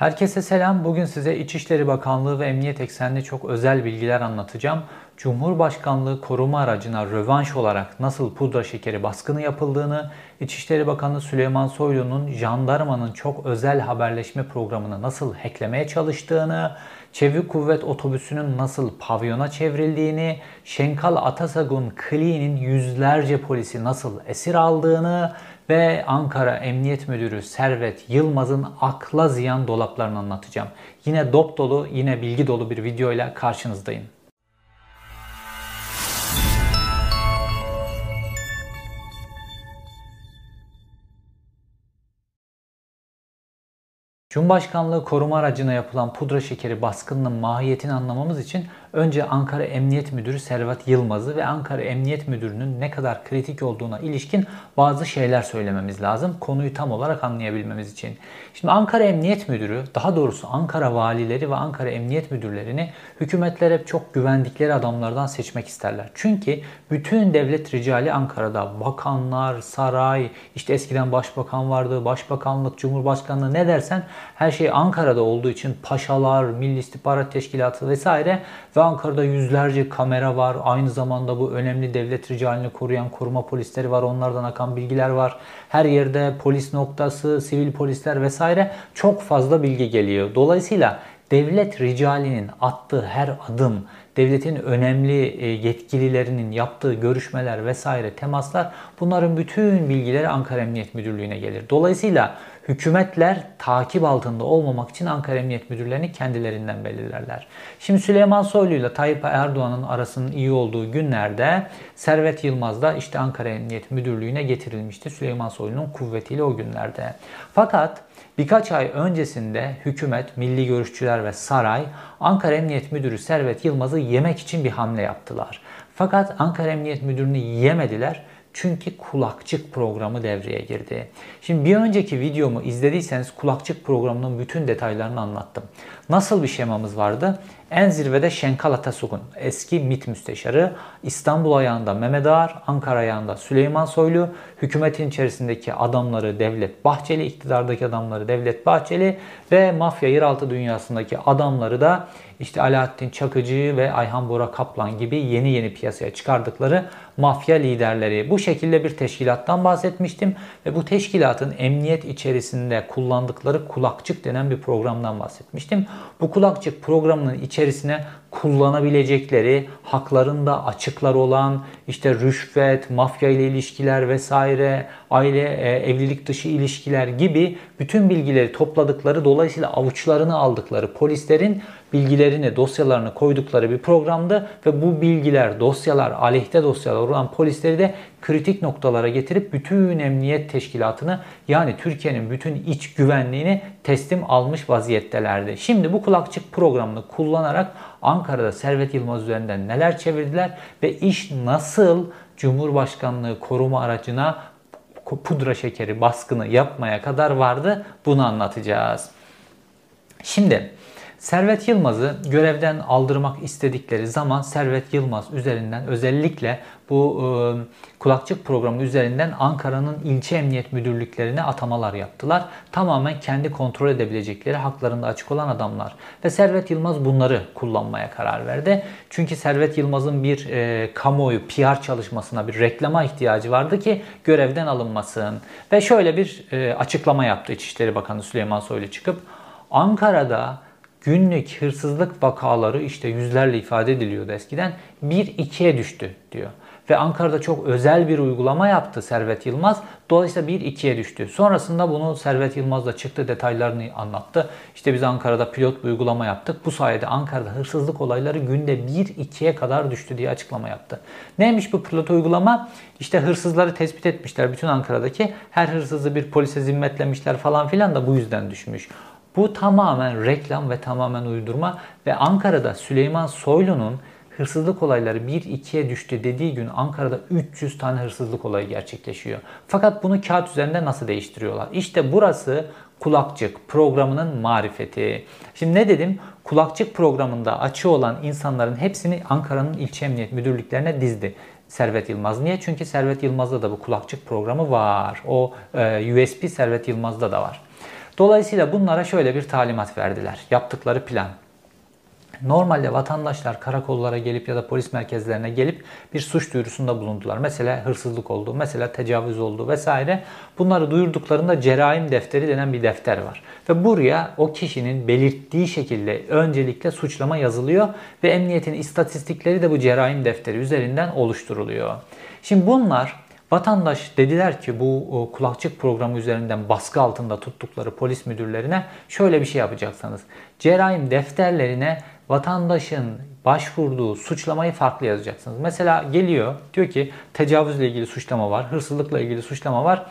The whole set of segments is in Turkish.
Herkese selam. Bugün size İçişleri Bakanlığı ve Emniyet eksenli çok özel bilgiler anlatacağım. Cumhurbaşkanlığı koruma aracına rövanş olarak nasıl pudra şekeri baskını yapıldığını, İçişleri Bakanı Süleyman Soylu'nun jandarmanın çok özel haberleşme programını nasıl hacklemeye çalıştığını, Çevik Kuvvet Otobüsü'nün nasıl pavyona çevrildiğini, Şenkal Atasagun Kli'nin yüzlerce polisi nasıl esir aldığını ve Ankara Emniyet Müdürü Servet Yılmaz'ın akla ziyan dolaplarını anlatacağım. Yine dop dolu, yine bilgi dolu bir videoyla karşınızdayım. Cumhurbaşkanlığı koruma aracına yapılan pudra şekeri baskınının mahiyetini anlamamız için önce Ankara Emniyet Müdürü Servet Yılmaz'ı ve Ankara Emniyet Müdürü'nün ne kadar kritik olduğuna ilişkin bazı şeyler söylememiz lazım. Konuyu tam olarak anlayabilmemiz için. Şimdi Ankara Emniyet Müdürü, daha doğrusu Ankara valileri ve Ankara Emniyet Müdürlerini hükümetler hep çok güvendikleri adamlardan seçmek isterler. Çünkü bütün devlet ricali Ankara'da bakanlar, saray, işte eskiden başbakan vardı, başbakanlık, cumhurbaşkanlığı ne dersen her şey Ankara'da olduğu için paşalar, Milli İstihbarat Teşkilatı vesaire ve Ankara'da yüzlerce kamera var. Aynı zamanda bu önemli devlet ricalini koruyan koruma polisleri var. Onlardan akan bilgiler var. Her yerde polis noktası, sivil polisler vesaire çok fazla bilgi geliyor. Dolayısıyla devlet ricalinin attığı her adım, devletin önemli e, yetkililerinin yaptığı görüşmeler vesaire temaslar bunların bütün bilgileri Ankara Emniyet Müdürlüğü'ne gelir. Dolayısıyla hükümetler takip altında olmamak için Ankara Emniyet Müdürlerini kendilerinden belirlerler. Şimdi Süleyman Soylu ile Tayyip Erdoğan'ın arasının iyi olduğu günlerde Servet Yılmaz da işte Ankara Emniyet Müdürlüğü'ne getirilmişti Süleyman Soylu'nun kuvvetiyle o günlerde. Fakat Birkaç ay öncesinde hükümet, milli görüşçüler ve saray Ankara Emniyet Müdürü Servet Yılmaz'ı yemek için bir hamle yaptılar. Fakat Ankara Emniyet Müdürünü yemediler çünkü kulakçık programı devreye girdi. Şimdi bir önceki videomu izlediyseniz kulakçık programının bütün detaylarını anlattım. Nasıl bir şemamız vardı? En zirvede Şenkal Atasogun, eski MİT müsteşarı, İstanbul ayağında Mehmet Ağar, Ankara ayağında Süleyman Soylu, hükümetin içerisindeki adamları Devlet Bahçeli, iktidardaki adamları Devlet Bahçeli ve mafya yeraltı dünyasındaki adamları da işte Alaaddin Çakıcı ve Ayhan Bora Kaplan gibi yeni yeni piyasaya çıkardıkları mafya liderleri. Bu şekilde bir teşkilattan bahsetmiştim ve bu teşkilatın emniyet içerisinde kullandıkları kulakçık denen bir programdan bahsetmiştim. Bu kulakçık programının içerisine kullanabilecekleri, haklarında açıklar olan işte rüşvet, mafya ile ilişkiler vesaire, aile, e, evlilik dışı ilişkiler gibi bütün bilgileri topladıkları dolayısıyla avuçlarını aldıkları polislerin bilgilerini, dosyalarını koydukları bir programdı ve bu bilgiler, dosyalar, aleyhte dosyalar olan polisleri de kritik noktalara getirip bütün emniyet teşkilatını yani Türkiye'nin bütün iç güvenliğini teslim almış vaziyettelerdi. Şimdi bu kulakçık programını kullanarak Ankara'da Servet Yılmaz üzerinden neler çevirdiler ve iş nasıl Cumhurbaşkanlığı koruma aracına pudra şekeri baskını yapmaya kadar vardı bunu anlatacağız. Şimdi Servet Yılmaz'ı görevden aldırmak istedikleri zaman Servet Yılmaz üzerinden özellikle bu e, kulakçık programı üzerinden Ankara'nın ilçe emniyet müdürlüklerine atamalar yaptılar. Tamamen kendi kontrol edebilecekleri haklarında açık olan adamlar. Ve Servet Yılmaz bunları kullanmaya karar verdi. Çünkü Servet Yılmaz'ın bir e, kamuoyu PR çalışmasına bir reklama ihtiyacı vardı ki görevden alınmasın. Ve şöyle bir e, açıklama yaptı İçişleri Bakanı Süleyman Soylu çıkıp Ankara'da günlük hırsızlık vakaları işte yüzlerle ifade ediliyordu eskiden 1-2'ye düştü diyor. Ve Ankara'da çok özel bir uygulama yaptı Servet Yılmaz. Dolayısıyla 1-2'ye düştü. Sonrasında bunu Servet Yılmaz da çıktı detaylarını anlattı. İşte biz Ankara'da pilot bir uygulama yaptık. Bu sayede Ankara'da hırsızlık olayları günde 1-2'ye kadar düştü diye açıklama yaptı. Neymiş bu pilot uygulama? İşte hırsızları tespit etmişler bütün Ankara'daki. Her hırsızı bir polise zimmetlemişler falan filan da bu yüzden düşmüş. Bu tamamen reklam ve tamamen uydurma ve Ankara'da Süleyman Soylu'nun hırsızlık olayları 1-2'ye düştü dediği gün Ankara'da 300 tane hırsızlık olayı gerçekleşiyor. Fakat bunu kağıt üzerinde nasıl değiştiriyorlar? İşte burası kulakçık programının marifeti. Şimdi ne dedim? Kulakçık programında açı olan insanların hepsini Ankara'nın ilçe emniyet müdürlüklerine dizdi. Servet Yılmaz. Niye? Çünkü Servet Yılmaz'da da bu kulakçık programı var. O e, USB Servet Yılmaz'da da var. Dolayısıyla bunlara şöyle bir talimat verdiler. Yaptıkları plan. Normalde vatandaşlar karakollara gelip ya da polis merkezlerine gelip bir suç duyurusunda bulundular. Mesela hırsızlık oldu, mesela tecavüz oldu vesaire. Bunları duyurduklarında cerrahim defteri denen bir defter var. Ve buraya o kişinin belirttiği şekilde öncelikle suçlama yazılıyor ve emniyetin istatistikleri de bu cerrahim defteri üzerinden oluşturuluyor. Şimdi bunlar Vatandaş dediler ki bu kulakçık programı üzerinden baskı altında tuttukları polis müdürlerine şöyle bir şey yapacaksınız. Cerrahim defterlerine vatandaşın başvurduğu suçlamayı farklı yazacaksınız. Mesela geliyor diyor ki tecavüzle ilgili suçlama var, hırsızlıkla ilgili suçlama var,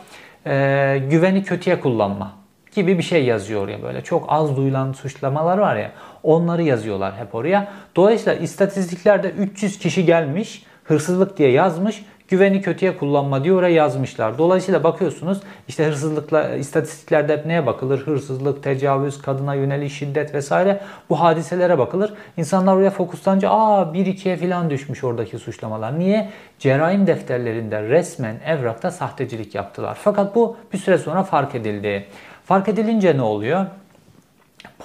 e, güveni kötüye kullanma gibi bir şey yazıyor ya böyle. Çok az duyulan suçlamalar var ya onları yazıyorlar hep oraya. Dolayısıyla istatistiklerde 300 kişi gelmiş hırsızlık diye yazmış güveni kötüye kullanma diye oraya yazmışlar. Dolayısıyla bakıyorsunuz işte hırsızlıkla istatistiklerde hep neye bakılır? Hırsızlık, tecavüz, kadına yönelik şiddet vesaire bu hadiselere bakılır. İnsanlar oraya fokuslanınca aa 1-2'ye falan düşmüş oradaki suçlamalar. Niye? Cerrahim defterlerinde resmen evrakta sahtecilik yaptılar. Fakat bu bir süre sonra fark edildi. Fark edilince ne oluyor?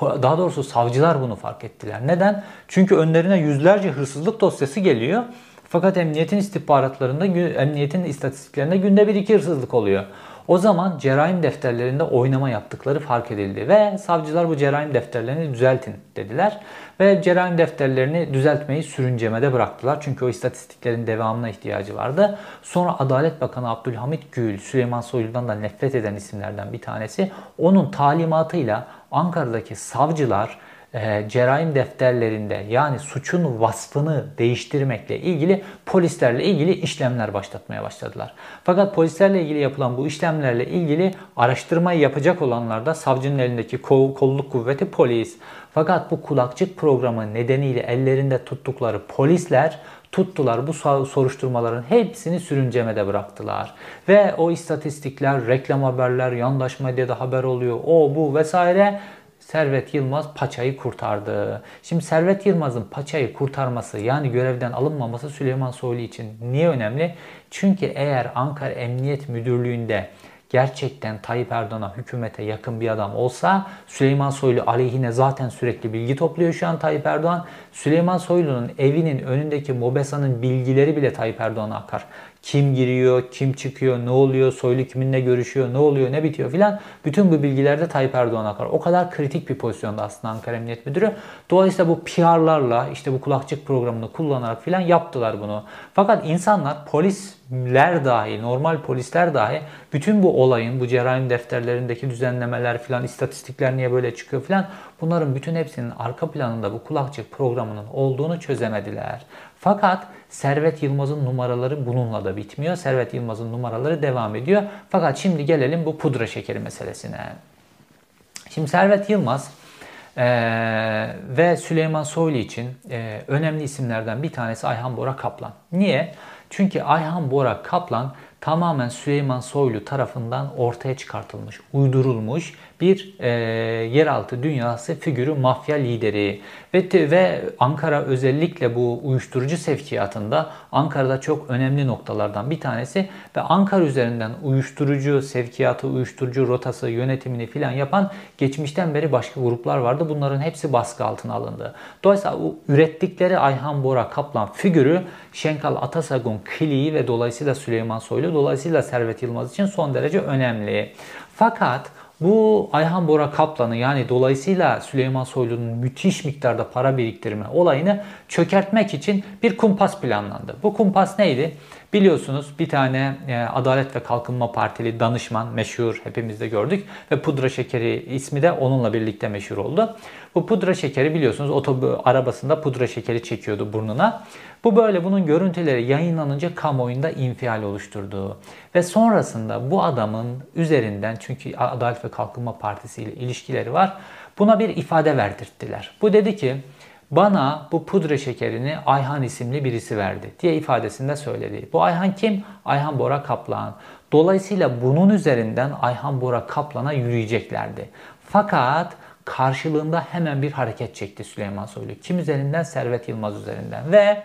Daha doğrusu savcılar bunu fark ettiler. Neden? Çünkü önlerine yüzlerce hırsızlık dosyası geliyor fakat emniyetin istihbaratlarında, emniyetin istatistiklerinde günde bir iki hırsızlık oluyor. O zaman cerrahim defterlerinde oynama yaptıkları fark edildi ve savcılar bu cerrahim defterlerini düzeltin dediler. Ve cerrahim defterlerini düzeltmeyi sürüncemede bıraktılar. Çünkü o istatistiklerin devamına ihtiyacı vardı. Sonra Adalet Bakanı Abdülhamit Gül, Süleyman Soylu'dan da nefret eden isimlerden bir tanesi. Onun talimatıyla Ankara'daki savcılar e, cerrahim defterlerinde yani suçun vasfını değiştirmekle ilgili polislerle ilgili işlemler başlatmaya başladılar. Fakat polislerle ilgili yapılan bu işlemlerle ilgili araştırmayı yapacak olanlar da savcının elindeki kolluk kuvveti polis. Fakat bu kulakçık programı nedeniyle ellerinde tuttukları polisler tuttular bu soruşturmaların hepsini sürüncemede bıraktılar. Ve o istatistikler, reklam haberler, yandaş medyada haber oluyor, o bu vesaire Servet Yılmaz paçayı kurtardı. Şimdi Servet Yılmaz'ın paçayı kurtarması yani görevden alınmaması Süleyman Soylu için niye önemli? Çünkü eğer Ankara Emniyet Müdürlüğü'nde gerçekten Tayyip Erdoğan'a hükümete yakın bir adam olsa Süleyman Soylu aleyhine zaten sürekli bilgi topluyor şu an Tayyip Erdoğan. Süleyman Soylu'nun evinin önündeki Mobesa'nın bilgileri bile Tayyip Erdoğan'a akar. Kim giriyor, kim çıkıyor, ne oluyor, Soylu kiminle görüşüyor, ne oluyor, ne bitiyor filan. Bütün bu bilgiler de Tayyip Erdoğan'a akar. O kadar kritik bir pozisyonda aslında Ankara Emniyet Müdürü. Dolayısıyla bu PR'larla işte bu kulakçık programını kullanarak filan yaptılar bunu. Fakat insanlar polisler dahi, normal polisler dahi bütün bu olayın, bu cerrahim defterlerindeki düzenlemeler filan, istatistikler niye böyle çıkıyor filan bunların bütün hepsinin arka planında bu kulakçık programının olduğunu çözemediler. Fakat Servet Yılmaz'ın numaraları bununla da bitmiyor. Servet Yılmaz'ın numaraları devam ediyor. Fakat şimdi gelelim bu pudra şekeri meselesine. Şimdi Servet Yılmaz ee, ve Süleyman Soylu için e, önemli isimlerden bir tanesi Ayhan Bora Kaplan. Niye? Çünkü Ayhan Bora Kaplan tamamen Süleyman Soylu tarafından ortaya çıkartılmış, uydurulmuş bir e, yeraltı dünyası figürü mafya lideri ve ve Ankara özellikle bu uyuşturucu sevkiyatında Ankara'da çok önemli noktalardan bir tanesi ve Ankara üzerinden uyuşturucu sevkiyatı, uyuşturucu rotası yönetimini filan yapan geçmişten beri başka gruplar vardı. Bunların hepsi baskı altına alındı. Dolayısıyla ürettikleri Ayhan Bora Kaplan figürü Şenkal Atasagun Kiliği ve dolayısıyla Süleyman Soylu dolayısıyla Servet Yılmaz için son derece önemli. Fakat bu Ayhan Bora Kaplan'ı yani dolayısıyla Süleyman Soylu'nun müthiş miktarda para biriktirme olayını çökertmek için bir kumpas planlandı. Bu kumpas neydi? Biliyorsunuz bir tane e, Adalet ve Kalkınma Partili danışman meşhur hepimiz de gördük ve pudra şekeri ismi de onunla birlikte meşhur oldu. Bu pudra şekeri biliyorsunuz otobü arabasında pudra şekeri çekiyordu burnuna. Bu böyle bunun görüntüleri yayınlanınca kamuoyunda infial oluşturdu. Ve sonrasında bu adamın üzerinden çünkü Adalet ve Kalkınma Partisi ile ilişkileri var. Buna bir ifade verdirttiler. Bu dedi ki bana bu pudra şekerini Ayhan isimli birisi verdi diye ifadesinde söyledi. Bu Ayhan kim? Ayhan Bora Kaplan. Dolayısıyla bunun üzerinden Ayhan Bora Kaplan'a yürüyeceklerdi. Fakat karşılığında hemen bir hareket çekti Süleyman Soylu. Kim üzerinden? Servet Yılmaz üzerinden. Ve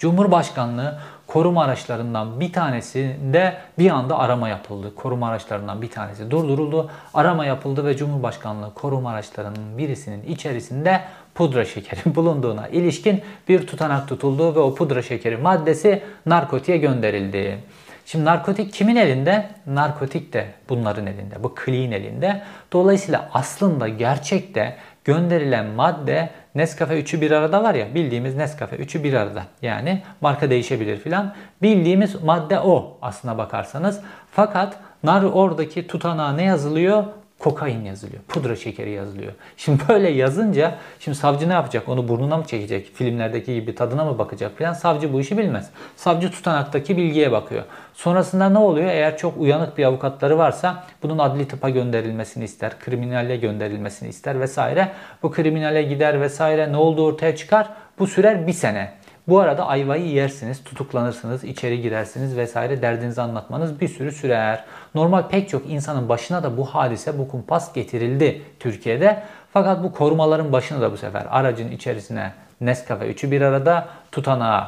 Cumhurbaşkanlığı koruma araçlarından bir tanesinde bir anda arama yapıldı. Koruma araçlarından bir tanesi durduruldu. Arama yapıldı ve Cumhurbaşkanlığı koruma araçlarının birisinin içerisinde pudra şekeri bulunduğuna ilişkin bir tutanak tutuldu ve o pudra şekeri maddesi narkotiğe gönderildi. Şimdi narkotik kimin elinde? Narkotik de bunların elinde. Bu clean elinde. Dolayısıyla aslında gerçekte gönderilen madde Nescafe 3'ü bir arada var ya bildiğimiz Nescafe 3'ü bir arada. Yani marka değişebilir filan. Bildiğimiz madde o aslına bakarsanız. Fakat nar oradaki tutanağa ne yazılıyor? Kokain yazılıyor. Pudra şekeri yazılıyor. Şimdi böyle yazınca şimdi savcı ne yapacak? Onu burnuna mı çekecek? Filmlerdeki gibi tadına mı bakacak falan? Savcı bu işi bilmez. Savcı tutanaktaki bilgiye bakıyor. Sonrasında ne oluyor? Eğer çok uyanık bir avukatları varsa bunun adli tıpa gönderilmesini ister. Kriminale gönderilmesini ister vesaire. Bu kriminale gider vesaire. Ne olduğu ortaya çıkar? Bu sürer bir sene. Bu arada ayvayı yersiniz, tutuklanırsınız, içeri girersiniz vesaire derdinizi anlatmanız bir sürü sürer. Normal pek çok insanın başına da bu hadise, bu kumpas getirildi Türkiye'de. Fakat bu korumaların başına da bu sefer aracın içerisine Nescafe üçü bir arada tutanağı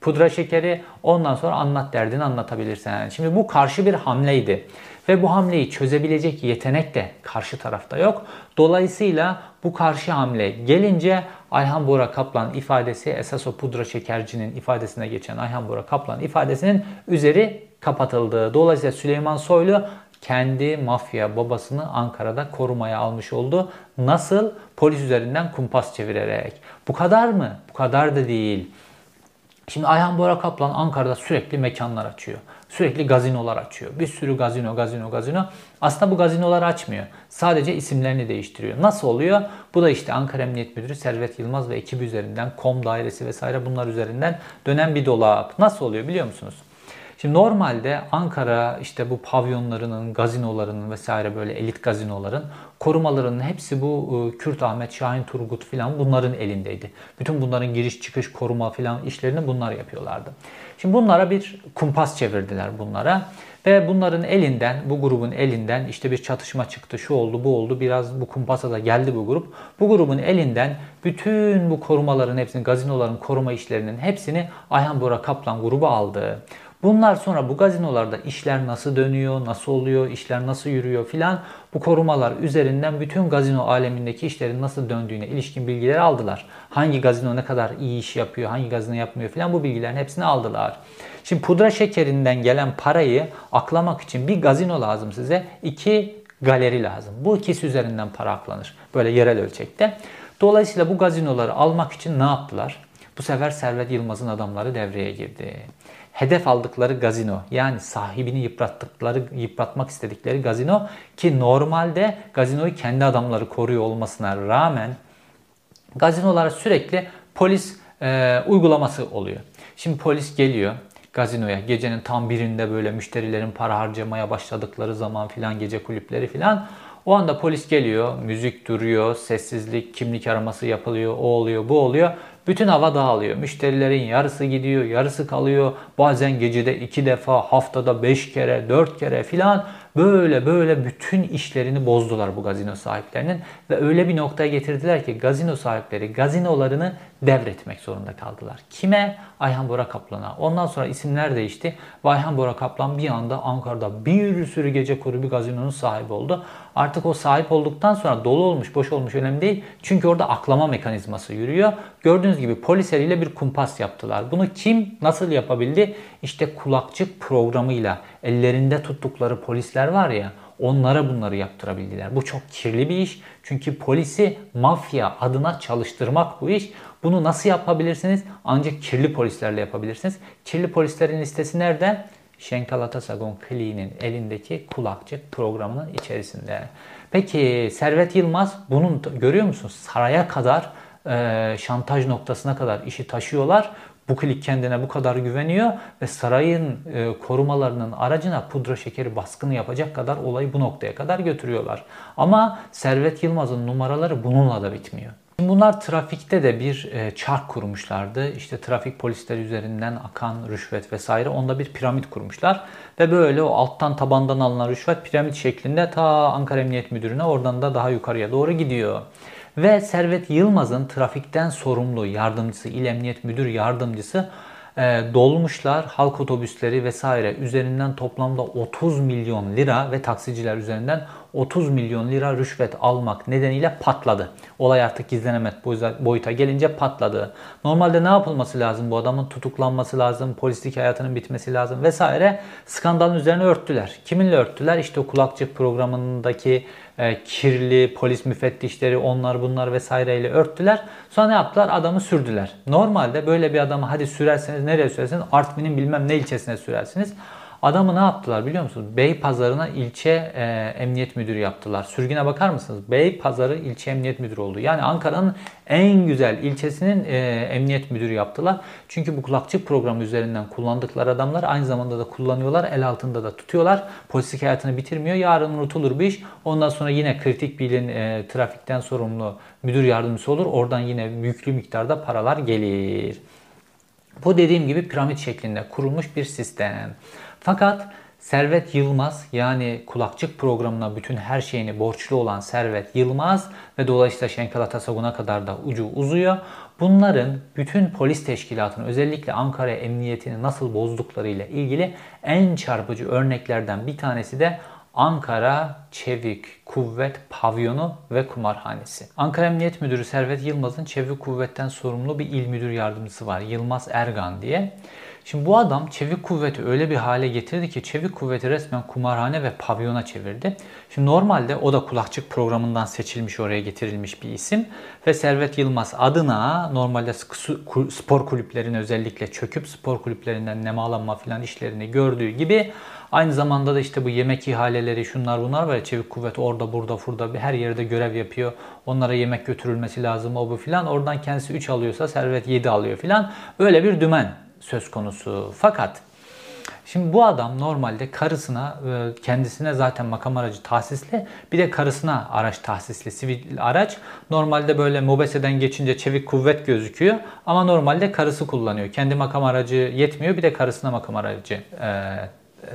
pudra şekeri ondan sonra anlat derdini anlatabilirsin. Yani şimdi bu karşı bir hamleydi. Ve bu hamleyi çözebilecek yetenek de karşı tarafta yok. Dolayısıyla bu karşı hamle gelince Ayhan Bora Kaplan ifadesi esas o pudra şekercinin ifadesine geçen Ayhan Bora Kaplan ifadesinin üzeri kapatıldı. Dolayısıyla Süleyman Soylu kendi mafya babasını Ankara'da korumaya almış oldu. Nasıl? Polis üzerinden kumpas çevirerek. Bu kadar mı? Bu kadar da değil. Şimdi Ayhan Bora Kaplan Ankara'da sürekli mekanlar açıyor. Sürekli gazinolar açıyor. Bir sürü gazino, gazino, gazino. Aslında bu gazinolar açmıyor. Sadece isimlerini değiştiriyor. Nasıl oluyor? Bu da işte Ankara Emniyet Müdürü Servet Yılmaz ve ekibi üzerinden, kom dairesi vesaire bunlar üzerinden dönen bir dolap. Nasıl oluyor biliyor musunuz? Şimdi normalde Ankara işte bu pavyonlarının, gazinolarının vesaire böyle elit gazinoların korumalarının hepsi bu e, Kürt Ahmet, Şahin Turgut filan bunların elindeydi. Bütün bunların giriş çıkış koruma filan işlerini bunlar yapıyorlardı. Şimdi bunlara bir kumpas çevirdiler bunlara. Ve bunların elinden, bu grubun elinden işte bir çatışma çıktı, şu oldu, bu oldu. Biraz bu kumpasa da geldi bu grup. Bu grubun elinden bütün bu korumaların hepsini, gazinoların koruma işlerinin hepsini Ayhan Bora Kaplan grubu aldı. Bunlar sonra bu gazinolarda işler nasıl dönüyor, nasıl oluyor, işler nasıl yürüyor filan bu korumalar üzerinden bütün gazino alemindeki işlerin nasıl döndüğüne ilişkin bilgileri aldılar. Hangi gazino ne kadar iyi iş yapıyor, hangi gazino yapmıyor filan bu bilgilerin hepsini aldılar. Şimdi pudra şekerinden gelen parayı aklamak için bir gazino lazım size, iki galeri lazım. Bu ikisi üzerinden para aklanır. Böyle yerel ölçekte. Dolayısıyla bu gazinoları almak için ne yaptılar? Bu sefer Servet Yılmaz'ın adamları devreye girdi hedef aldıkları gazino yani sahibini yıprattıkları yıpratmak istedikleri gazino ki normalde gazinoyu kendi adamları koruyor olmasına rağmen gazinolara sürekli polis e, uygulaması oluyor. Şimdi polis geliyor gazinoya gecenin tam birinde böyle müşterilerin para harcamaya başladıkları zaman filan gece kulüpleri filan o anda polis geliyor, müzik duruyor, sessizlik, kimlik araması yapılıyor, o oluyor, bu oluyor. Bütün hava dağılıyor. Müşterilerin yarısı gidiyor, yarısı kalıyor. Bazen gecede iki defa, haftada beş kere, dört kere filan böyle böyle bütün işlerini bozdular bu gazino sahiplerinin. Ve öyle bir noktaya getirdiler ki gazino sahipleri gazinolarını devretmek zorunda kaldılar. Kime? Ayhan Bora Kaplan'a. Ondan sonra isimler değişti. Ve Ayhan Bora Kaplan bir anda Ankara'da bir sürü gece kulübü gazinonun sahibi oldu. Artık o sahip olduktan sonra dolu olmuş, boş olmuş önemli değil. Çünkü orada aklama mekanizması yürüyor. Gördüğünüz gibi polis eliyle bir kumpas yaptılar. Bunu kim nasıl yapabildi? İşte kulakçık programıyla ellerinde tuttukları polisler var ya onlara bunları yaptırabildiler. Bu çok kirli bir iş. Çünkü polisi mafya adına çalıştırmak bu iş. Bunu nasıl yapabilirsiniz? Ancak kirli polislerle yapabilirsiniz. Kirli polislerin listesi nerede? Şenkal Atasagon Kliği'nin elindeki kulakçık programının içerisinde. Peki Servet Yılmaz bunun görüyor musunuz? Saraya kadar e, şantaj noktasına kadar işi taşıyorlar. Bu klik kendine bu kadar güveniyor ve sarayın e, korumalarının aracına pudra şekeri baskını yapacak kadar olayı bu noktaya kadar götürüyorlar. Ama Servet Yılmaz'ın numaraları bununla da bitmiyor. Bunlar trafikte de bir e, çark kurmuşlardı. İşte trafik polisleri üzerinden akan rüşvet vesaire onda bir piramit kurmuşlar. Ve böyle o alttan tabandan alınan rüşvet piramit şeklinde ta Ankara Emniyet Müdürü'ne oradan da daha yukarıya doğru gidiyor. Ve Servet Yılmaz'ın trafikten sorumlu yardımcısı, İl Emniyet Müdür Yardımcısı e, dolmuşlar, halk otobüsleri vesaire üzerinden toplamda 30 milyon lira ve taksiciler üzerinden 30 milyon lira rüşvet almak nedeniyle patladı. Olay artık gizlenemez boyuta gelince patladı. Normalde ne yapılması lazım? Bu adamın tutuklanması lazım, polislik hayatının bitmesi lazım vesaire. Skandalın üzerine örttüler. Kiminle örttüler? İşte o programındaki e, kirli polis müfettişleri onlar bunlar vesaireyle örttüler. Sonra ne yaptılar? Adamı sürdüler. Normalde böyle bir adamı hadi sürerseniz nereye sürersiniz? Artvin'in bilmem ne ilçesine sürersiniz. Adamı ne yaptılar biliyor musunuz? Bey Pazarı'na ilçe e, emniyet müdürü yaptılar. Sürgüne bakar mısınız? Bey Pazarı ilçe emniyet müdürü oldu. Yani Ankara'nın en güzel ilçesinin e, emniyet müdürü yaptılar. Çünkü bu kulakçık programı üzerinden kullandıkları adamlar aynı zamanda da kullanıyorlar. El altında da tutuyorlar. Polislik hayatını bitirmiyor. Yarın unutulur bir iş. Ondan sonra yine kritik bilin e, trafikten sorumlu müdür yardımcısı olur. Oradan yine yüklü miktarda paralar gelir. Bu dediğim gibi piramit şeklinde kurulmuş bir sistem. Fakat Servet Yılmaz yani kulakçık programına bütün her şeyini borçlu olan Servet Yılmaz ve dolayısıyla Şenkal Atasagun'a kadar da ucu uzuyor. Bunların bütün polis teşkilatını özellikle Ankara Emniyetini nasıl bozdukları ile ilgili en çarpıcı örneklerden bir tanesi de Ankara Çevik Kuvvet Pavyonu ve Kumarhanesi. Ankara Emniyet Müdürü Servet Yılmaz'ın Çevik Kuvvet'ten sorumlu bir il müdür yardımcısı var. Yılmaz Ergan diye. Şimdi bu adam çevik kuvveti öyle bir hale getirdi ki çevik kuvveti resmen kumarhane ve pavyona çevirdi. Şimdi normalde o da kulakçık programından seçilmiş oraya getirilmiş bir isim ve Servet Yılmaz adına normalde spor kulüplerine özellikle çöküp spor kulüplerinden nemalanma filan işlerini gördüğü gibi aynı zamanda da işte bu yemek ihaleleri şunlar bunlar var çevik kuvvet orada burada burada her yerde görev yapıyor. Onlara yemek götürülmesi lazım o bu filan. Oradan kendisi 3 alıyorsa Servet 7 alıyor filan. Öyle bir dümen söz konusu. Fakat Şimdi bu adam normalde karısına, e, kendisine zaten makam aracı tahsisli, bir de karısına araç tahsisli, sivil araç. Normalde böyle mobeseden geçince çevik kuvvet gözüküyor ama normalde karısı kullanıyor. Kendi makam aracı yetmiyor, bir de karısına makam aracı e,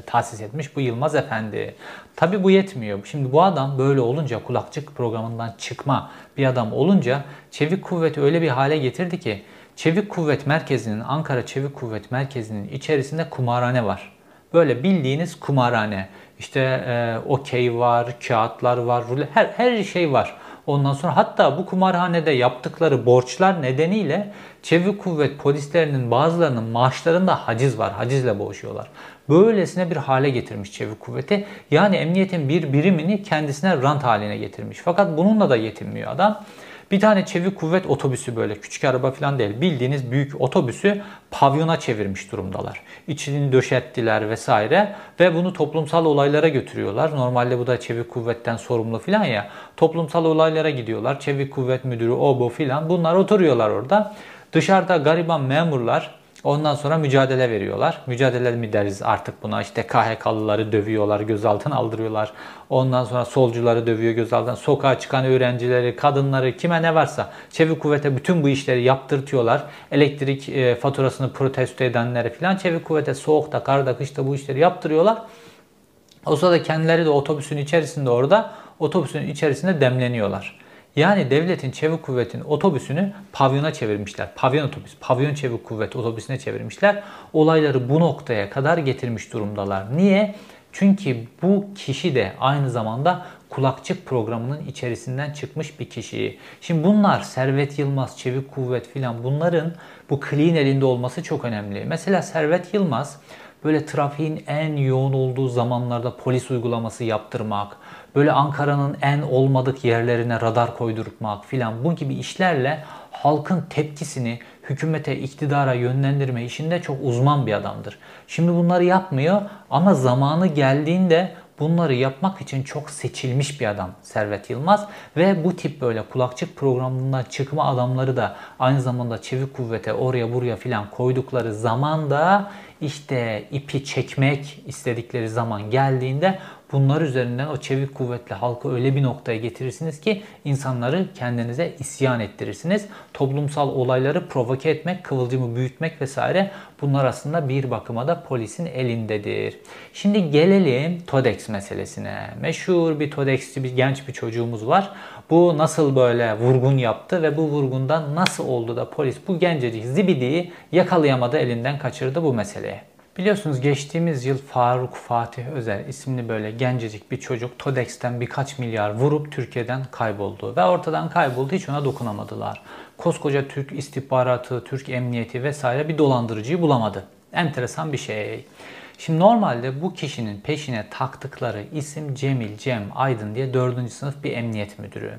tahsis etmiş bu Yılmaz Efendi. Tabi bu yetmiyor. Şimdi bu adam böyle olunca kulakçık programından çıkma bir adam olunca çevik kuvveti öyle bir hale getirdi ki Çevik Kuvvet Merkezi'nin, Ankara Çevik Kuvvet Merkezi'nin içerisinde kumarhane var. Böyle bildiğiniz kumarhane. İşte e, okey var, kağıtlar var, her, her şey var. Ondan sonra hatta bu kumarhanede yaptıkları borçlar nedeniyle çevik kuvvet polislerinin bazılarının maaşlarında haciz var. Hacizle boğuşuyorlar. Böylesine bir hale getirmiş çevik kuvveti. Yani emniyetin bir birimini kendisine rant haline getirmiş. Fakat bununla da yetinmiyor adam. Bir tane çevik kuvvet otobüsü böyle küçük araba falan değil. Bildiğiniz büyük otobüsü pavyona çevirmiş durumdalar. İçini döşettiler vesaire ve bunu toplumsal olaylara götürüyorlar. Normalde bu da çevik kuvvetten sorumlu falan ya. Toplumsal olaylara gidiyorlar. Çevik kuvvet müdürü o bu filan. Bunlar oturuyorlar orada. Dışarıda gariban memurlar Ondan sonra mücadele veriyorlar. Mücadele mi deriz artık buna? İşte KHK'lıları dövüyorlar, gözaltına aldırıyorlar. Ondan sonra solcuları dövüyor gözaltına. Sokağa çıkan öğrencileri, kadınları, kime ne varsa çevik kuvvete bütün bu işleri yaptırtıyorlar. Elektrik e, faturasını protesto edenleri falan çevik kuvvete soğukta, karda, kışta bu işleri yaptırıyorlar. O sırada kendileri de otobüsün içerisinde orada, otobüsün içerisinde demleniyorlar. Yani devletin çevik kuvvetin otobüsünü pavyona çevirmişler. Pavyon otobüs, pavyon çevik kuvvet otobüsüne çevirmişler. Olayları bu noktaya kadar getirmiş durumdalar. Niye? Çünkü bu kişi de aynı zamanda kulakçık programının içerisinden çıkmış bir kişi. Şimdi bunlar Servet Yılmaz, Çevik Kuvvet filan bunların bu clean elinde olması çok önemli. Mesela Servet Yılmaz böyle trafiğin en yoğun olduğu zamanlarda polis uygulaması yaptırmak, böyle Ankara'nın en olmadık yerlerine radar koydurmak filan bu gibi işlerle halkın tepkisini hükümete, iktidara yönlendirme işinde çok uzman bir adamdır. Şimdi bunları yapmıyor ama zamanı geldiğinde bunları yapmak için çok seçilmiş bir adam Servet Yılmaz ve bu tip böyle kulakçık programından çıkma adamları da aynı zamanda çevik kuvvete oraya buraya filan koydukları zaman da işte ipi çekmek istedikleri zaman geldiğinde bunlar üzerinden o çevik kuvvetli halkı öyle bir noktaya getirirsiniz ki insanları kendinize isyan ettirirsiniz. Toplumsal olayları provoke etmek, kıvılcımı büyütmek vesaire bunlar aslında bir bakıma da polisin elindedir. Şimdi gelelim TODEX meselesine. Meşhur bir TODEX'ci bir genç bir çocuğumuz var. Bu nasıl böyle vurgun yaptı ve bu vurgundan nasıl oldu da polis bu gencecik zibidiyi yakalayamadı elinden kaçırdı bu meseleye. Biliyorsunuz geçtiğimiz yıl Faruk Fatih Özer isimli böyle gencecik bir çocuk TODEX'ten birkaç milyar vurup Türkiye'den kayboldu. Ve ortadan kayboldu hiç ona dokunamadılar. Koskoca Türk istihbaratı, Türk emniyeti vesaire bir dolandırıcıyı bulamadı. Enteresan bir şey. Şimdi normalde bu kişinin peşine taktıkları isim Cemil Cem Aydın diye 4. sınıf bir emniyet müdürü.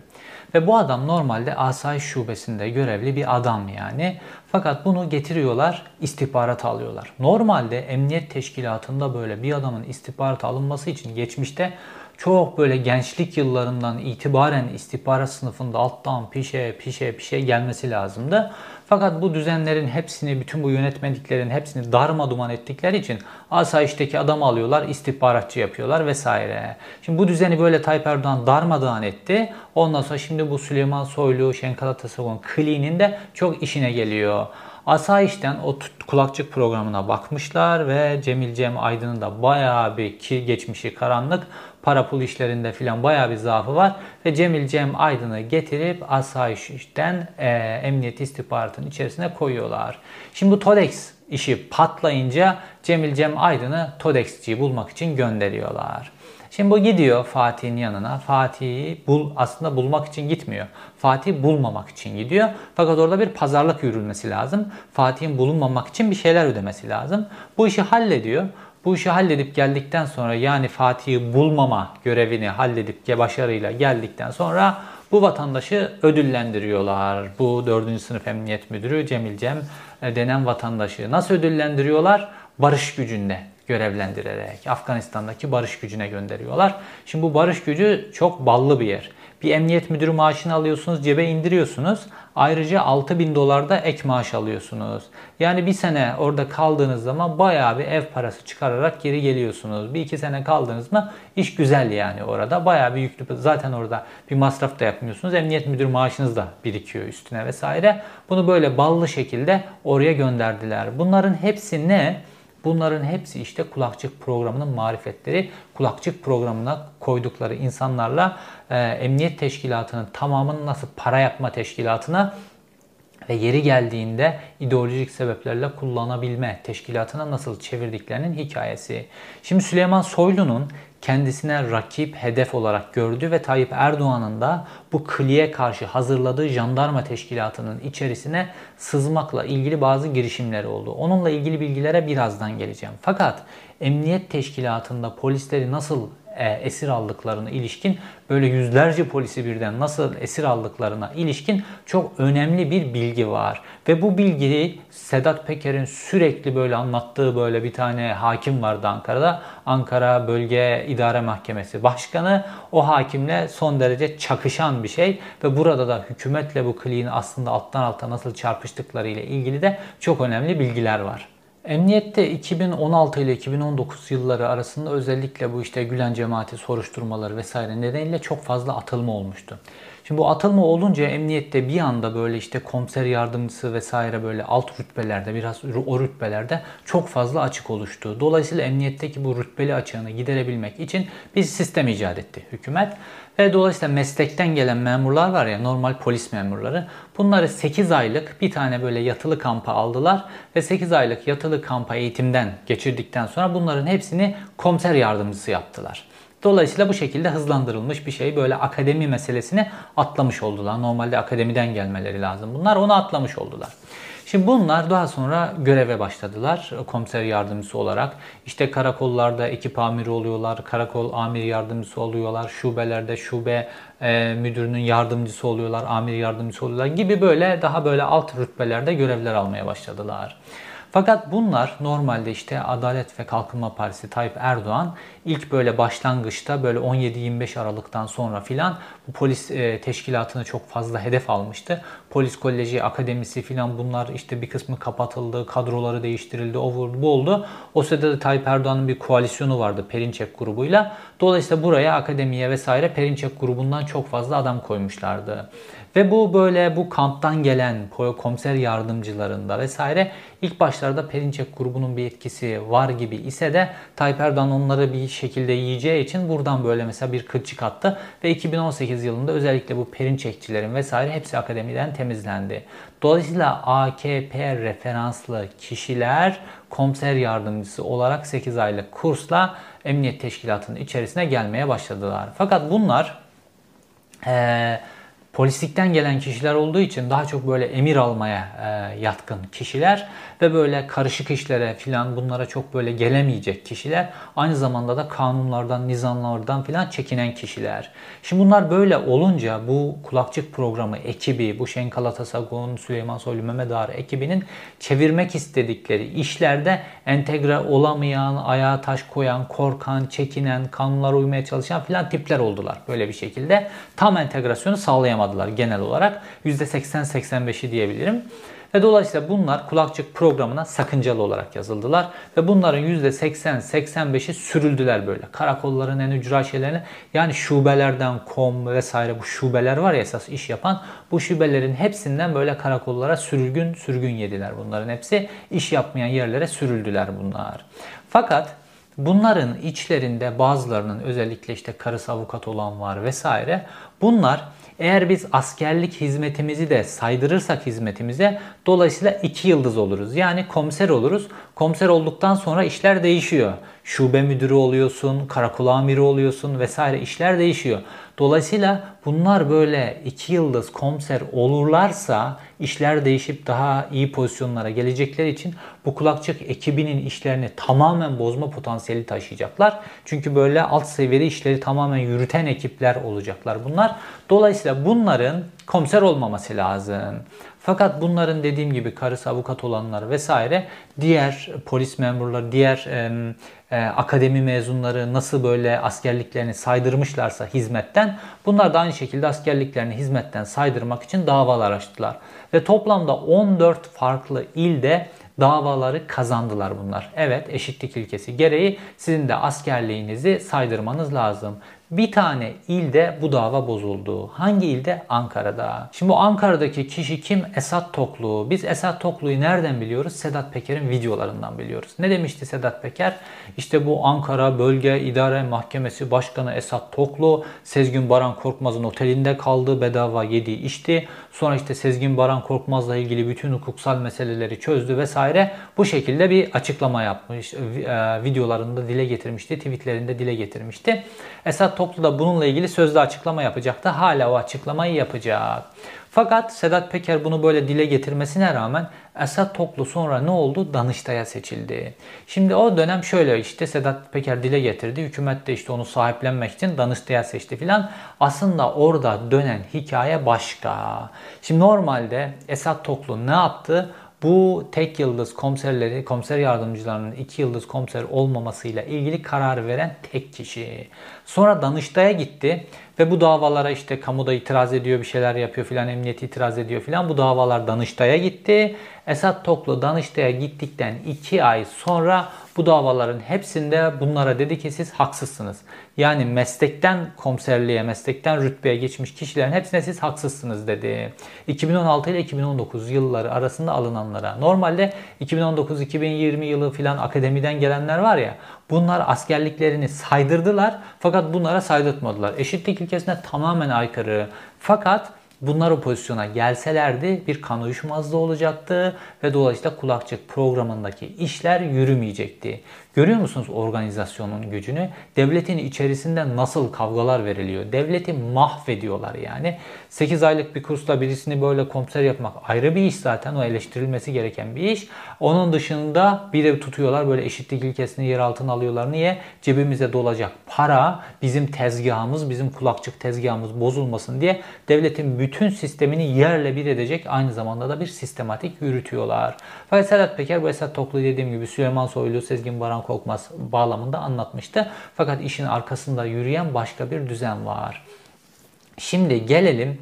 Ve bu adam normalde asayiş şubesinde görevli bir adam yani. Fakat bunu getiriyorlar, istihbarat alıyorlar. Normalde emniyet teşkilatında böyle bir adamın istihbarat alınması için geçmişte çok böyle gençlik yıllarından itibaren istihbarat sınıfında alttan pişe pişe pişe gelmesi lazımdı. Fakat bu düzenlerin hepsini, bütün bu yönetmeliklerin hepsini darma duman ettikleri için asayişteki adamı alıyorlar, istihbaratçı yapıyorlar vesaire. Şimdi bu düzeni böyle Tayyip Erdoğan darmadağın etti. Ondan sonra şimdi bu Süleyman Soylu, Şenkal Atasagun kliğinin de çok işine geliyor. Asayiş'ten o kulakçık programına bakmışlar ve Cemil Cem Aydın'ın da bayağı bir ki geçmişi karanlık para pul işlerinde filan bayağı bir zaafı var ve Cemil Cem Aydın'ı getirip asayişten e, emniyet istihbaratının içerisine koyuyorlar. Şimdi bu TODEX işi patlayınca Cemil Cem Aydın'ı TODEX'ciyi bulmak için gönderiyorlar. Şimdi bu gidiyor Fatih'in yanına. Fatih'i bul aslında bulmak için gitmiyor. Fatih bulmamak için gidiyor. Fakat orada bir pazarlık yürülmesi lazım. Fatih'in bulunmamak için bir şeyler ödemesi lazım. Bu işi hallediyor. Bu işi halledip geldikten sonra yani Fatih'i bulmama görevini halledip başarıyla geldikten sonra bu vatandaşı ödüllendiriyorlar. Bu 4. sınıf emniyet müdürü Cemil Cem e, denen vatandaşı. Nasıl ödüllendiriyorlar? Barış gücünde görevlendirerek Afganistan'daki barış gücüne gönderiyorlar. Şimdi bu barış gücü çok ballı bir yer. Bir emniyet müdürü maaşını alıyorsunuz, cebe indiriyorsunuz. Ayrıca 6000 dolar da ek maaş alıyorsunuz. Yani bir sene orada kaldığınız zaman bayağı bir ev parası çıkararak geri geliyorsunuz. Bir iki sene kaldınız mı iş güzel yani orada. Bayağı bir yüklü zaten orada bir masraf da yapmıyorsunuz. Emniyet müdür maaşınız da birikiyor üstüne vesaire. Bunu böyle ballı şekilde oraya gönderdiler. Bunların hepsi ne? Bunların hepsi işte kulakçık programının marifetleri. Kulakçık programına koydukları insanlarla e, emniyet teşkilatının tamamını nasıl para yapma teşkilatına ve yeri geldiğinde ideolojik sebeplerle kullanabilme teşkilatına nasıl çevirdiklerinin hikayesi. Şimdi Süleyman Soylu'nun kendisine rakip, hedef olarak gördü ve Tayyip Erdoğan'ın da bu kliye karşı hazırladığı jandarma teşkilatının içerisine sızmakla ilgili bazı girişimleri oldu. Onunla ilgili bilgilere birazdan geleceğim. Fakat emniyet teşkilatında polisleri nasıl esir aldıklarına ilişkin böyle yüzlerce polisi birden nasıl esir aldıklarına ilişkin çok önemli bir bilgi var. Ve bu bilgiyi Sedat Peker'in sürekli böyle anlattığı böyle bir tane hakim vardı Ankara'da. Ankara Bölge İdare Mahkemesi Başkanı o hakimle son derece çakışan bir şey ve burada da hükümetle bu kliğin aslında alttan alta nasıl çarpıştıkları ile ilgili de çok önemli bilgiler var. Emniyette 2016 ile 2019 yılları arasında özellikle bu işte Gülen cemaati soruşturmaları vesaire nedeniyle çok fazla atılma olmuştu. Şimdi bu atılma olunca emniyette bir anda böyle işte komiser yardımcısı vesaire böyle alt rütbelerde biraz o rütbelerde çok fazla açık oluştu. Dolayısıyla emniyetteki bu rütbeli açığını giderebilmek için bir sistem icat etti hükümet. Ve dolayısıyla meslekten gelen memurlar var ya normal polis memurları. Bunları 8 aylık bir tane böyle yatılı kampa aldılar ve 8 aylık yatılı kampa eğitimden geçirdikten sonra bunların hepsini komiser yardımcısı yaptılar. Dolayısıyla bu şekilde hızlandırılmış bir şey. Böyle akademi meselesini atlamış oldular. Normalde akademiden gelmeleri lazım. Bunlar onu atlamış oldular. Şimdi bunlar daha sonra göreve başladılar komiser yardımcısı olarak. İşte karakollarda ekip amiri oluyorlar, karakol amir yardımcısı oluyorlar, şubelerde şube e, müdürünün yardımcısı oluyorlar, amir yardımcısı oluyorlar gibi böyle daha böyle alt rütbelerde görevler almaya başladılar. Fakat bunlar normalde işte Adalet ve Kalkınma Partisi Tayyip Erdoğan ilk böyle başlangıçta böyle 17-25 Aralık'tan sonra filan bu polis e, teşkilatını çok fazla hedef almıştı. Polis Koleji, Akademisi filan bunlar işte bir kısmı kapatıldı, kadroları değiştirildi, o vurdu, bu oldu. O sırada da Tayyip Erdoğan'ın bir koalisyonu vardı Perinçek grubuyla. Dolayısıyla buraya akademiye vesaire Perinçek grubundan çok fazla adam koymuşlardı. Ve bu böyle bu kamptan gelen komiser yardımcılarında vesaire ilk başlarda Perinçek grubunun bir etkisi var gibi ise de Tayyip Erdoğan onları bir şekilde yiyeceği için buradan böyle mesela bir kılçık attı ve 2018 yılında özellikle bu Perinçekçilerin vesaire hepsi akademiden temizlendi. Dolayısıyla AKP referanslı kişiler komiser yardımcısı olarak 8 aylık kursla emniyet teşkilatının içerisine gelmeye başladılar. Fakat bunlar ee, polislikten gelen kişiler olduğu için daha çok böyle emir almaya e, yatkın kişiler ve böyle karışık işlere filan bunlara çok böyle gelemeyecek kişiler. Aynı zamanda da kanunlardan, nizamlardan filan çekinen kişiler. Şimdi bunlar böyle olunca bu kulakçık programı ekibi, bu Şenkal Atasagun, Süleyman Soylu, Mehmet Ağar ekibinin çevirmek istedikleri işlerde entegre olamayan, ayağa taş koyan, korkan, çekinen, kanunlara uymaya çalışan filan tipler oldular. Böyle bir şekilde tam entegrasyonu sağlayamadılar genel olarak. %80-85'i diyebilirim. Ve dolayısıyla bunlar kulakçık programına sakıncalı olarak yazıldılar. Ve bunların %80-85'i sürüldüler böyle. Karakolların en ücra şeylerine yani şubelerden kom vesaire bu şubeler var ya esas iş yapan bu şubelerin hepsinden böyle karakollara sürgün sürgün yediler bunların hepsi. iş yapmayan yerlere sürüldüler bunlar. Fakat bunların içlerinde bazılarının özellikle işte karısı avukat olan var vesaire bunlar eğer biz askerlik hizmetimizi de saydırırsak hizmetimize dolayısıyla iki yıldız oluruz. Yani komiser oluruz. Komiser olduktan sonra işler değişiyor. Şube müdürü oluyorsun, karakol amiri oluyorsun vesaire işler değişiyor. Dolayısıyla bunlar böyle iki yıldız komiser olurlarsa işler değişip daha iyi pozisyonlara gelecekleri için bu kulakçık ekibinin işlerini tamamen bozma potansiyeli taşıyacaklar. Çünkü böyle alt seviyede işleri tamamen yürüten ekipler olacaklar bunlar. Dolayısıyla bunların komiser olmaması lazım. Fakat bunların dediğim gibi karısı avukat olanlar vesaire diğer polis memurları, diğer e, e, akademi mezunları nasıl böyle askerliklerini saydırmışlarsa hizmetten bunlar da aynı şekilde askerliklerini hizmetten saydırmak için davalar açtılar. Ve toplamda 14 farklı ilde davaları kazandılar bunlar. Evet eşitlik ilkesi gereği sizin de askerliğinizi saydırmanız lazım. Bir tane ilde bu dava bozuldu. Hangi ilde? Ankara'da. Şimdi bu Ankara'daki kişi kim? Esat Toklu. Biz Esat Toklu'yu nereden biliyoruz? Sedat Peker'in videolarından biliyoruz. Ne demişti Sedat Peker? İşte bu Ankara Bölge İdare Mahkemesi Başkanı Esat Toklu Sezgin Baran Korkmaz'ın otelinde kaldı. Bedava yedi içti. Sonra işte Sezgin Baran Korkmaz'la ilgili bütün hukuksal meseleleri çözdü vesaire. Bu şekilde bir açıklama yapmış. E, videolarında dile getirmişti. Tweetlerinde dile getirmişti. Esat Toplu da bununla ilgili sözlü açıklama yapacaktı. Hala o açıklamayı yapacak. Fakat Sedat Peker bunu böyle dile getirmesine rağmen Esat Toplu sonra ne oldu? Danıştay'a seçildi. Şimdi o dönem şöyle işte Sedat Peker dile getirdi. Hükümet de işte onu sahiplenmek için Danıştay'a seçti filan. Aslında orada dönen hikaye başka. Şimdi normalde Esat Toplu ne yaptı? Bu tek yıldız komiserleri, komiser yardımcılarının iki yıldız komiser olmamasıyla ilgili karar veren tek kişi. Sonra Danıştay'a gitti ve bu davalara işte kamuda itiraz ediyor, bir şeyler yapıyor filan, emniyet itiraz ediyor filan. Bu davalar Danıştay'a gitti. Esat Toklu Danıştay'a gittikten 2 ay sonra bu davaların hepsinde bunlara dedi ki siz haksızsınız. Yani meslekten komiserliğe, meslekten rütbeye geçmiş kişilerin hepsine siz haksızsınız dedi. 2016 ile 2019 yılları arasında alınanlara. Normalde 2019-2020 yılı filan akademiden gelenler var ya bunlar askerliklerini saydırdılar fakat bunlara saydırtmadılar. Eşitlik ilkesine tamamen aykırı. Fakat Bunlar o pozisyona gelselerdi bir kan uyuşmazlığı olacaktı ve dolayısıyla kulakçık programındaki işler yürümeyecekti. Görüyor musunuz organizasyonun gücünü? Devletin içerisinde nasıl kavgalar veriliyor? Devleti mahvediyorlar yani. 8 aylık bir kursla birisini böyle komiser yapmak ayrı bir iş zaten. O eleştirilmesi gereken bir iş. Onun dışında bir de tutuyorlar böyle eşitlik ilkesini yer altına alıyorlar. Niye? Cebimize dolacak para bizim tezgahımız, bizim kulakçık tezgahımız bozulmasın diye devletin bütün sistemini yerle bir edecek aynı zamanda da bir sistematik yürütüyorlar. Fakat Sedat Peker bu Esat Toklu dediğim gibi Süleyman Soylu, Sezgin Baran Korkmaz bağlamında anlatmıştı. Fakat işin arkasında yürüyen başka bir düzen var. Şimdi gelelim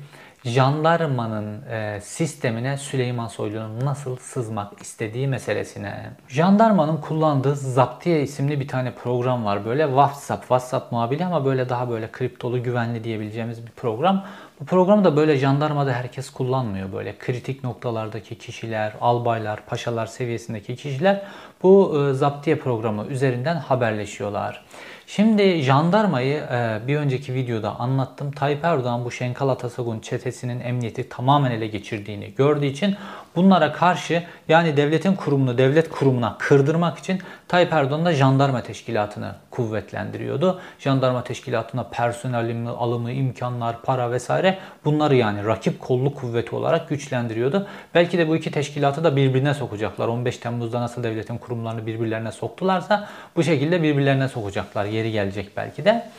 jandarmanın e, sistemine Süleyman Soylu'nun nasıl sızmak istediği meselesine. Jandarmanın kullandığı Zaptiye isimli bir tane program var. Böyle WhatsApp, WhatsApp muhabili ama böyle daha böyle kriptolu güvenli diyebileceğimiz bir program. Bu programı da böyle jandarmada herkes kullanmıyor. Böyle kritik noktalardaki kişiler, albaylar, paşalar seviyesindeki kişiler bu e, Zaptiye programı üzerinden haberleşiyorlar. Şimdi jandarmayı e, bir önceki videoda anlattım. Tayyip Erdoğan bu Şenkal Atasagun çetesinin emniyeti tamamen ele geçirdiğini gördüğü için bunlara karşı yani devletin kurumunu devlet kurumuna kırdırmak için Tayyip Erdoğan da jandarma teşkilatını kuvvetlendiriyordu. Jandarma teşkilatına personel alımı, imkanlar, para vesaire bunları yani rakip kolluk kuvveti olarak güçlendiriyordu. Belki de bu iki teşkilatı da birbirine sokacaklar. 15 Temmuz'da nasıl devletin kurumlarını birbirlerine soktularsa bu şekilde birbirlerine sokacaklar. Yeri gelecek belki de.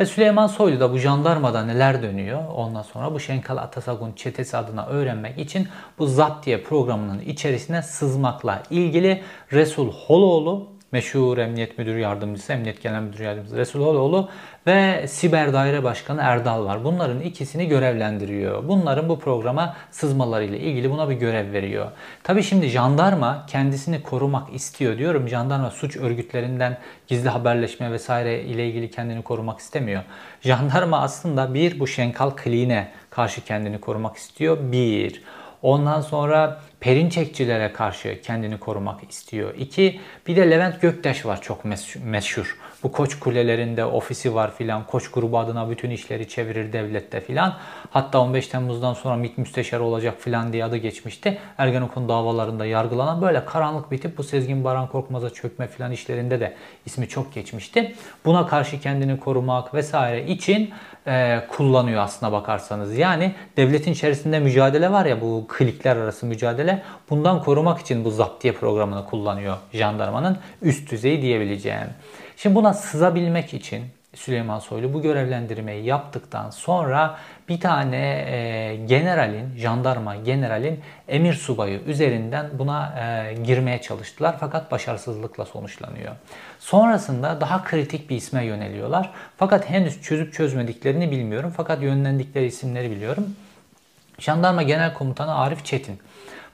Ve Süleyman Soylu da bu jandarmada neler dönüyor? Ondan sonra bu Şenkal Atasagun çetesi adına öğrenmek için bu Zaptiye programının içerisine sızmakla ilgili Resul Holoğlu meşhur Emniyet Müdürü Yardımcısı, Emniyet Genel Müdürü Yardımcısı Resul Holoğlu ve Siber Daire Başkanı Erdal var. Bunların ikisini görevlendiriyor. Bunların bu programa sızmalarıyla ilgili buna bir görev veriyor. Tabi şimdi jandarma kendisini korumak istiyor diyorum. Jandarma suç örgütlerinden gizli haberleşme vesaire ile ilgili kendini korumak istemiyor. Jandarma aslında bir bu Şenkal kliğine karşı kendini korumak istiyor. Bir. Ondan sonra Perinçekçilere karşı kendini korumak istiyor. İki, bir de Levent Göktaş var çok meşhur. Bu koç kulelerinde ofisi var filan. Koç grubu adına bütün işleri çevirir devlette filan. Hatta 15 Temmuz'dan sonra MİT müsteşarı olacak filan diye adı geçmişti. Ergenekon davalarında yargılanan böyle karanlık bir tip bu Sezgin Baran Korkmaz'a çökme filan işlerinde de ismi çok geçmişti. Buna karşı kendini korumak vesaire için e, kullanıyor aslına bakarsanız. Yani devletin içerisinde mücadele var ya bu klikler arası mücadele. Bundan korumak için bu zaptiye programını kullanıyor jandarmanın üst düzeyi diyebileceğim. Şimdi buna sızabilmek için Süleyman Soylu bu görevlendirmeyi yaptıktan sonra bir tane e, generalin, jandarma generalin emir subayı üzerinden buna e, girmeye çalıştılar fakat başarısızlıkla sonuçlanıyor. Sonrasında daha kritik bir isme yöneliyorlar. Fakat henüz çözüp çözmediklerini bilmiyorum fakat yönlendikleri isimleri biliyorum. Jandarma Genel Komutanı Arif Çetin.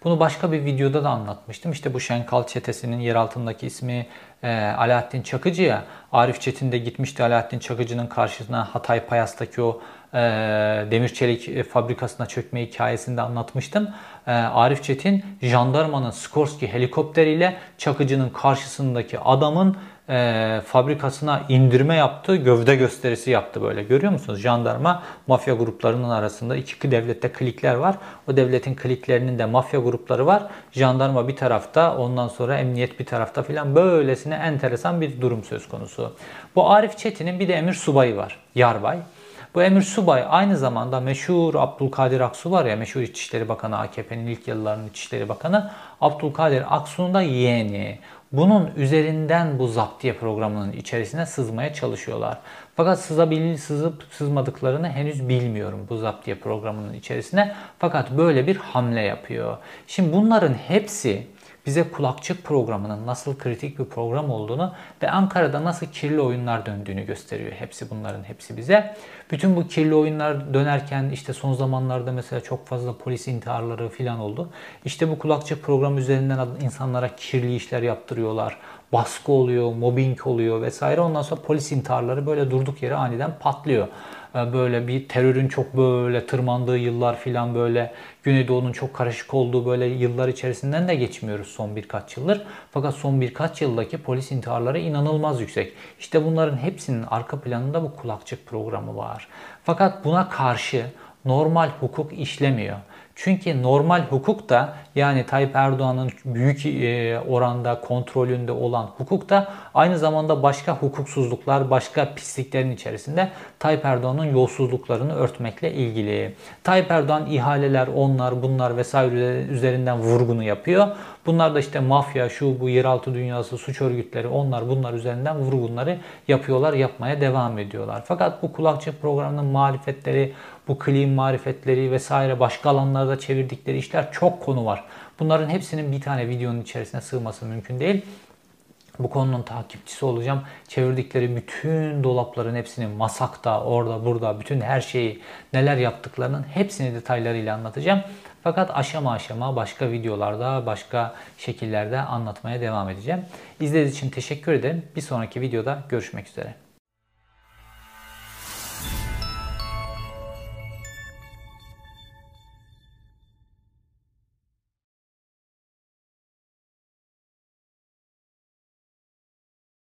Bunu başka bir videoda da anlatmıştım. İşte bu Şenkal çetesinin yer altındaki ismi e, Alaaddin Çakıcı'ya. Arif Çetin de gitmişti Alaaddin Çakıcı'nın karşısına Hatay Payas'taki o e, demir çelik fabrikasına çökme hikayesinde anlatmıştım. E, Arif Çetin jandarmanın Skorsky helikopteriyle Çakıcı'nın karşısındaki adamın e, fabrikasına indirme yaptı, gövde gösterisi yaptı böyle. Görüyor musunuz? Jandarma mafya gruplarının arasında iki devlette klikler var. O devletin kliklerinin de mafya grupları var. Jandarma bir tarafta, ondan sonra emniyet bir tarafta filan böylesine enteresan bir durum söz konusu. Bu Arif Çetin'in bir de emir subayı var. Yarbay. Bu Emir Subay aynı zamanda meşhur Abdülkadir Aksu var ya meşhur İçişleri Bakanı AKP'nin ilk yıllarının İçişleri Bakanı Abdülkadir Aksu'nun da yeğeni. Bunun üzerinden bu zaptiye programının içerisine sızmaya çalışıyorlar. Fakat sızabil, sızıp sızmadıklarını henüz bilmiyorum bu zaptiye programının içerisine. Fakat böyle bir hamle yapıyor. Şimdi bunların hepsi bize kulakçık programının nasıl kritik bir program olduğunu ve Ankara'da nasıl kirli oyunlar döndüğünü gösteriyor. Hepsi bunların hepsi bize. Bütün bu kirli oyunlar dönerken işte son zamanlarda mesela çok fazla polis intiharları falan oldu. İşte bu kulakçık program üzerinden insanlara kirli işler yaptırıyorlar. Baskı oluyor, mobbing oluyor vesaire. Ondan sonra polis intiharları böyle durduk yere aniden patlıyor. E, böyle bir terörün çok böyle tırmandığı yıllar filan böyle Güneydoğu'nun çok karışık olduğu böyle yıllar içerisinden de geçmiyoruz son birkaç yıldır. Fakat son birkaç yıldaki polis intiharları inanılmaz yüksek. İşte bunların hepsinin arka planında bu kulakçık programı var. Fakat buna karşı normal hukuk işlemiyor. Çünkü normal hukuk da yani Tayyip Erdoğan'ın büyük e, oranda kontrolünde olan hukuk da aynı zamanda başka hukuksuzluklar, başka pisliklerin içerisinde Tayyip Erdoğan'ın yolsuzluklarını örtmekle ilgili. Tayyip Erdoğan ihaleler, onlar, bunlar vesaire üzerinden vurgunu yapıyor. Bunlar da işte mafya, şu bu yeraltı dünyası, suç örgütleri, onlar bunlar üzerinden vurgunları yapıyorlar, yapmaya devam ediyorlar. Fakat bu kulakçı programının muhalefetleri, bu clean marifetleri vesaire başka alanlarda çevirdikleri işler çok konu var. Bunların hepsinin bir tane videonun içerisine sığması mümkün değil. Bu konunun takipçisi olacağım. Çevirdikleri bütün dolapların hepsini masakta, orada, burada, bütün her şeyi neler yaptıklarının hepsini detaylarıyla anlatacağım. Fakat aşama aşama başka videolarda, başka şekillerde anlatmaya devam edeceğim. İzlediğiniz için teşekkür ederim. Bir sonraki videoda görüşmek üzere.